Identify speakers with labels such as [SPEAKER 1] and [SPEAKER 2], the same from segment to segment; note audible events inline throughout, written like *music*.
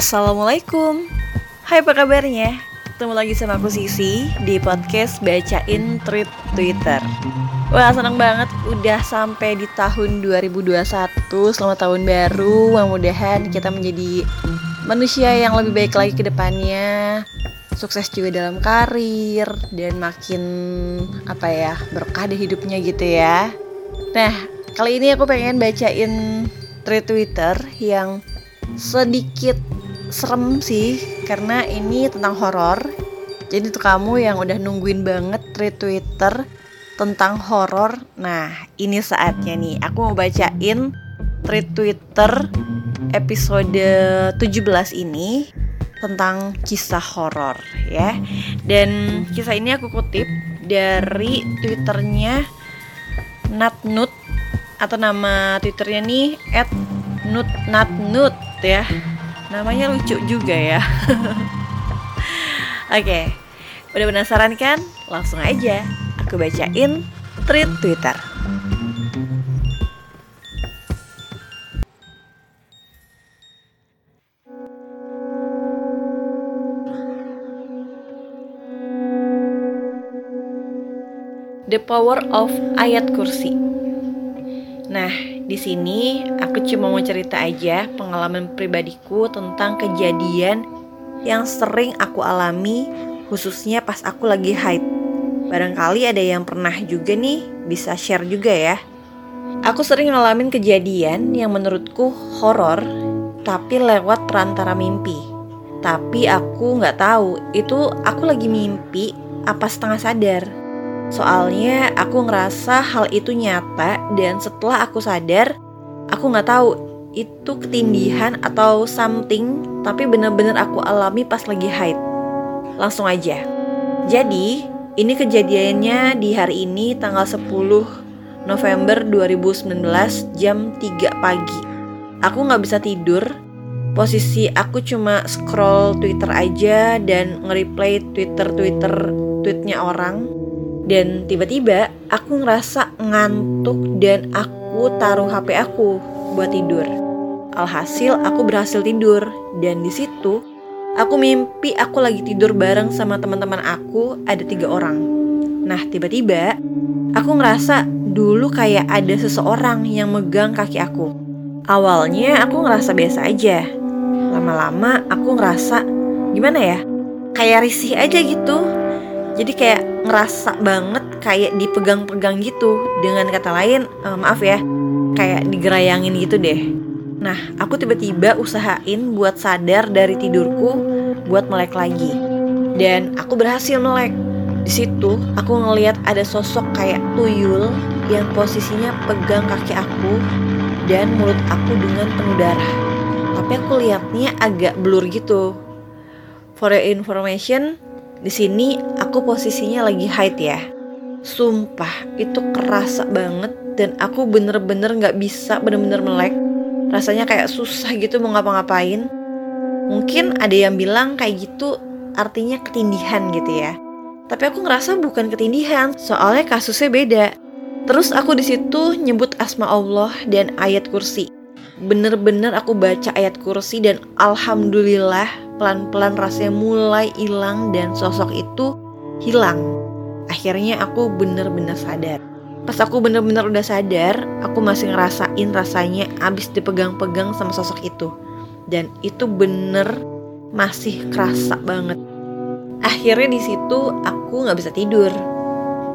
[SPEAKER 1] Assalamualaikum. Hai apa kabarnya? Ketemu lagi sama aku Sisi di podcast Bacain Tweet Twitter. Wah seneng banget. Udah sampai di tahun 2021 Selamat tahun baru. Mudah-mudahan kita menjadi manusia yang lebih baik lagi ke depannya. Sukses juga dalam karir Dan makin apa ya berkah di hidupnya gitu ya. Nah kali ini aku pengen bacain tweet Twitter yang sedikit serem sih karena ini tentang horor. Jadi tuh kamu yang udah nungguin banget tweet Twitter tentang horor. Nah, ini saatnya nih. Aku mau bacain tweet Twitter episode 17 ini tentang kisah horor ya. Dan kisah ini aku kutip dari Twitternya Natnut atau nama Twitternya nih @nutnatnut ya Namanya lucu juga ya. *laughs* Oke, okay. udah penasaran kan? Langsung aja aku bacain tweet Twitter. The Power of Ayat Kursi. Nah, di sini aku cuma mau cerita aja pengalaman pribadiku tentang kejadian yang sering aku alami khususnya pas aku lagi haid. Barangkali ada yang pernah juga nih bisa share juga ya. Aku sering ngalamin kejadian yang menurutku horor tapi lewat perantara mimpi. Tapi aku nggak tahu itu aku lagi mimpi apa setengah sadar. Soalnya aku ngerasa hal itu nyata dan setelah aku sadar, aku nggak tahu itu ketindihan atau something, tapi bener-bener aku alami pas lagi haid. Langsung aja. Jadi, ini kejadiannya di hari ini tanggal 10 November 2019 jam 3 pagi. Aku nggak bisa tidur. Posisi aku cuma scroll Twitter aja dan nge-replay Twitter-Twitter tweetnya orang dan tiba-tiba aku ngerasa ngantuk dan aku taruh HP aku buat tidur. Alhasil aku berhasil tidur dan di situ aku mimpi aku lagi tidur bareng sama teman-teman aku ada tiga orang. Nah tiba-tiba aku ngerasa dulu kayak ada seseorang yang megang kaki aku. Awalnya aku ngerasa biasa aja. Lama-lama aku ngerasa gimana ya? Kayak risih aja gitu. Jadi kayak ngerasa banget kayak dipegang-pegang gitu. Dengan kata lain uh, maaf ya kayak digerayangin gitu deh. Nah aku tiba-tiba usahain buat sadar dari tidurku buat melek lagi. Dan aku berhasil melek. Di situ aku ngelihat ada sosok kayak tuyul yang posisinya pegang kaki aku dan mulut aku dengan penuh darah. Tapi aku lihatnya agak blur gitu. For your information di sini aku posisinya lagi haid ya. Sumpah itu kerasa banget dan aku bener-bener gak bisa bener-bener melek. Rasanya kayak susah gitu mau ngapa-ngapain. Mungkin ada yang bilang kayak gitu artinya ketindihan gitu ya. Tapi aku ngerasa bukan ketindihan, soalnya kasusnya beda. Terus aku di situ nyebut asma Allah dan ayat kursi. Bener-bener aku baca ayat kursi dan alhamdulillah pelan-pelan rasanya mulai hilang dan sosok itu hilang. Akhirnya aku bener-bener sadar. Pas aku bener-bener udah sadar, aku masih ngerasain rasanya abis dipegang-pegang sama sosok itu. Dan itu bener masih kerasa banget. Akhirnya di situ aku nggak bisa tidur.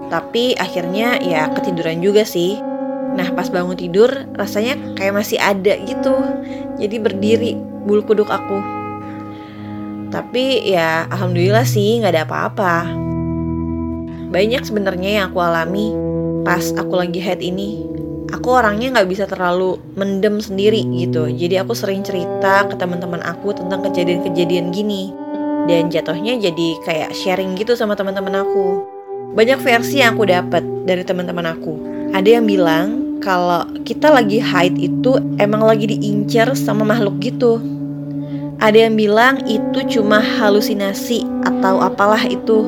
[SPEAKER 1] Tapi akhirnya ya ketiduran juga sih. Nah pas bangun tidur rasanya kayak masih ada gitu. Jadi berdiri bulu kuduk aku tapi ya alhamdulillah sih nggak ada apa-apa. Banyak sebenarnya yang aku alami pas aku lagi head ini. Aku orangnya nggak bisa terlalu mendem sendiri gitu. Jadi aku sering cerita ke teman-teman aku tentang kejadian-kejadian gini. Dan jatuhnya jadi kayak sharing gitu sama teman-teman aku. Banyak versi yang aku dapat dari teman-teman aku. Ada yang bilang kalau kita lagi hide itu emang lagi diincar sama makhluk gitu ada yang bilang itu cuma halusinasi atau apalah itu.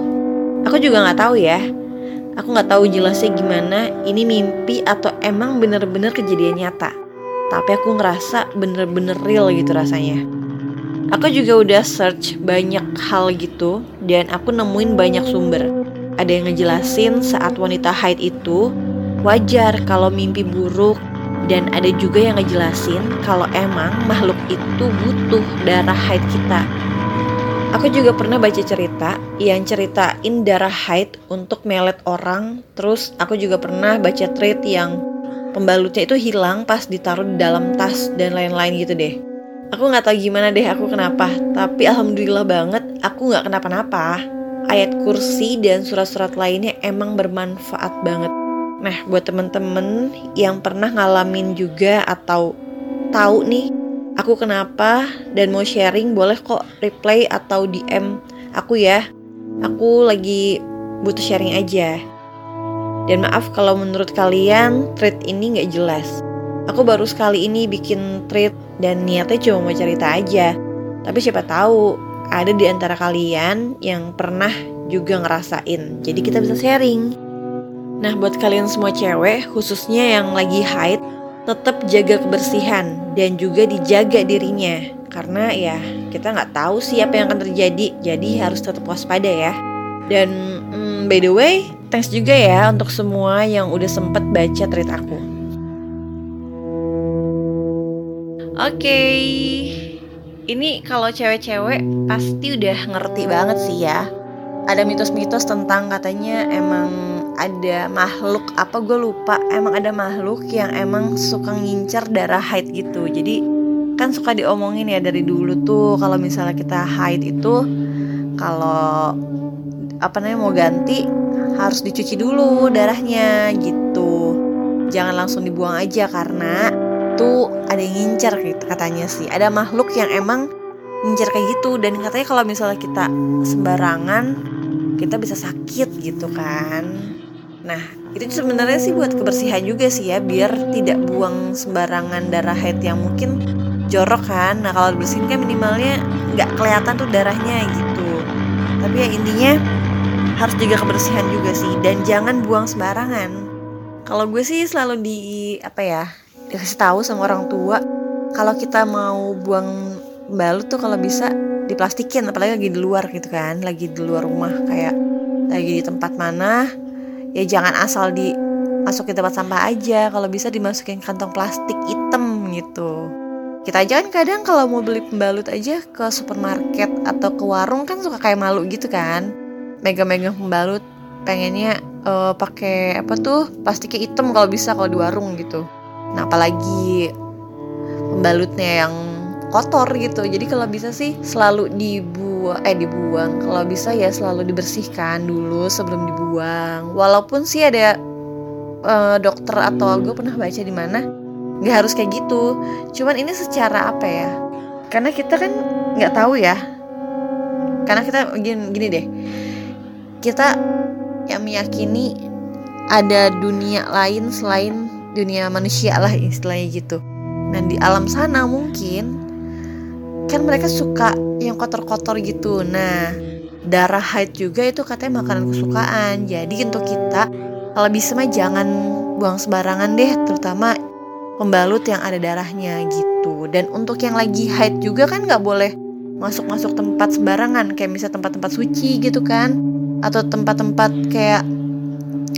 [SPEAKER 1] Aku juga nggak tahu ya. Aku nggak tahu jelasnya gimana. Ini mimpi atau emang bener-bener kejadian nyata. Tapi aku ngerasa bener-bener real gitu rasanya. Aku juga udah search banyak hal gitu dan aku nemuin banyak sumber. Ada yang ngejelasin saat wanita haid itu wajar kalau mimpi buruk dan ada juga yang ngejelasin kalau emang makhluk itu butuh darah haid kita. Aku juga pernah baca cerita yang ceritain darah haid untuk melet orang. Terus aku juga pernah baca thread yang pembalutnya itu hilang pas ditaruh di dalam tas dan lain-lain gitu deh. Aku nggak tahu gimana deh aku kenapa, tapi alhamdulillah banget aku nggak kenapa-napa. Ayat kursi dan surat-surat lainnya emang bermanfaat banget. Nah, buat temen-temen yang pernah ngalamin juga atau tahu nih aku kenapa dan mau sharing boleh kok reply atau DM aku ya. Aku lagi butuh sharing aja. Dan maaf kalau menurut kalian treat ini nggak jelas. Aku baru sekali ini bikin treat dan niatnya cuma mau cerita aja. Tapi siapa tahu ada di antara kalian yang pernah juga ngerasain. Jadi kita bisa sharing. Nah, buat kalian semua cewek, khususnya yang lagi haid, tetap jaga kebersihan dan juga dijaga dirinya. Karena ya kita nggak tahu sih apa yang akan terjadi, jadi harus tetap waspada ya. Dan hmm, by the way, thanks juga ya untuk semua yang udah sempet baca tweet aku. Oke, okay. ini kalau cewek-cewek pasti udah ngerti banget sih ya. Ada mitos-mitos tentang katanya emang ada makhluk apa gue lupa. Emang ada makhluk yang emang suka ngincer darah haid gitu. Jadi kan suka diomongin ya dari dulu tuh kalau misalnya kita haid itu kalau apa namanya mau ganti harus dicuci dulu darahnya gitu. Jangan langsung dibuang aja karena tuh ada yang ngincer gitu katanya sih. Ada makhluk yang emang ngincer kayak gitu. Dan katanya kalau misalnya kita sembarangan kita bisa sakit gitu kan Nah, itu sebenarnya sih buat kebersihan juga sih ya, biar tidak buang sembarangan darah haid yang mungkin jorok kan. Nah, kalau dibersihin kan minimalnya nggak kelihatan tuh darahnya gitu. Tapi ya intinya harus jaga kebersihan juga sih dan jangan buang sembarangan. Kalau gue sih selalu di apa ya dikasih tahu sama orang tua kalau kita mau buang balut tuh kalau bisa diplastikin apalagi lagi di luar gitu kan lagi di luar rumah kayak lagi di tempat mana ya jangan asal dimasukin tempat sampah aja. Kalau bisa dimasukin kantong plastik hitam gitu. Kita aja kan kadang kalau mau beli pembalut aja ke supermarket atau ke warung kan suka kayak malu gitu kan. Megang-megang pembalut pengennya uh, pakai apa tuh plastiknya hitam kalau bisa kalau di warung gitu. Nah apalagi pembalutnya yang kotor gitu. Jadi kalau bisa sih selalu dibuang eh dibuang. Kalau bisa ya selalu dibersihkan dulu sebelum dibuang. Walaupun sih ada uh, dokter atau gue pernah baca di mana nggak harus kayak gitu. Cuman ini secara apa ya? Karena kita kan nggak tahu ya. Karena kita gini, gini deh. Kita yang meyakini ada dunia lain selain dunia manusia lah istilahnya gitu. Dan di alam sana mungkin kan mereka suka yang kotor-kotor gitu. Nah darah haid juga itu katanya makanan kesukaan. Jadi untuk kita kalau bisa mah jangan buang sembarangan deh terutama pembalut yang ada darahnya gitu. Dan untuk yang lagi haid juga kan nggak boleh masuk-masuk tempat sembarangan kayak misalnya tempat-tempat suci gitu kan. Atau tempat-tempat kayak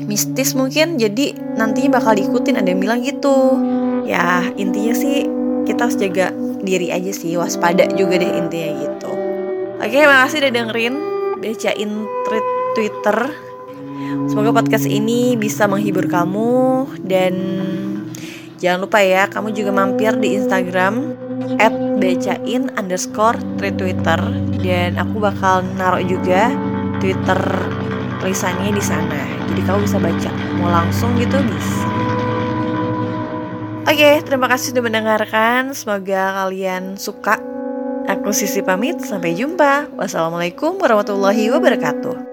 [SPEAKER 1] mistis mungkin jadi nantinya bakal diikutin. Ada yang bilang gitu. Ya intinya sih kita harus jaga diri aja sih waspada juga deh intinya gitu. Oke makasih udah dengerin. Bacain tweet twitter. Semoga podcast ini bisa menghibur kamu. Dan jangan lupa ya kamu juga mampir di instagram at bacain underscore tweet twitter. Dan aku bakal naruh juga twitter tulisannya di sana. Jadi kamu bisa baca. Mau langsung gitu bisa Oke, terima kasih sudah mendengarkan. Semoga kalian suka. Aku Sisi pamit, sampai jumpa. Wassalamualaikum warahmatullahi wabarakatuh.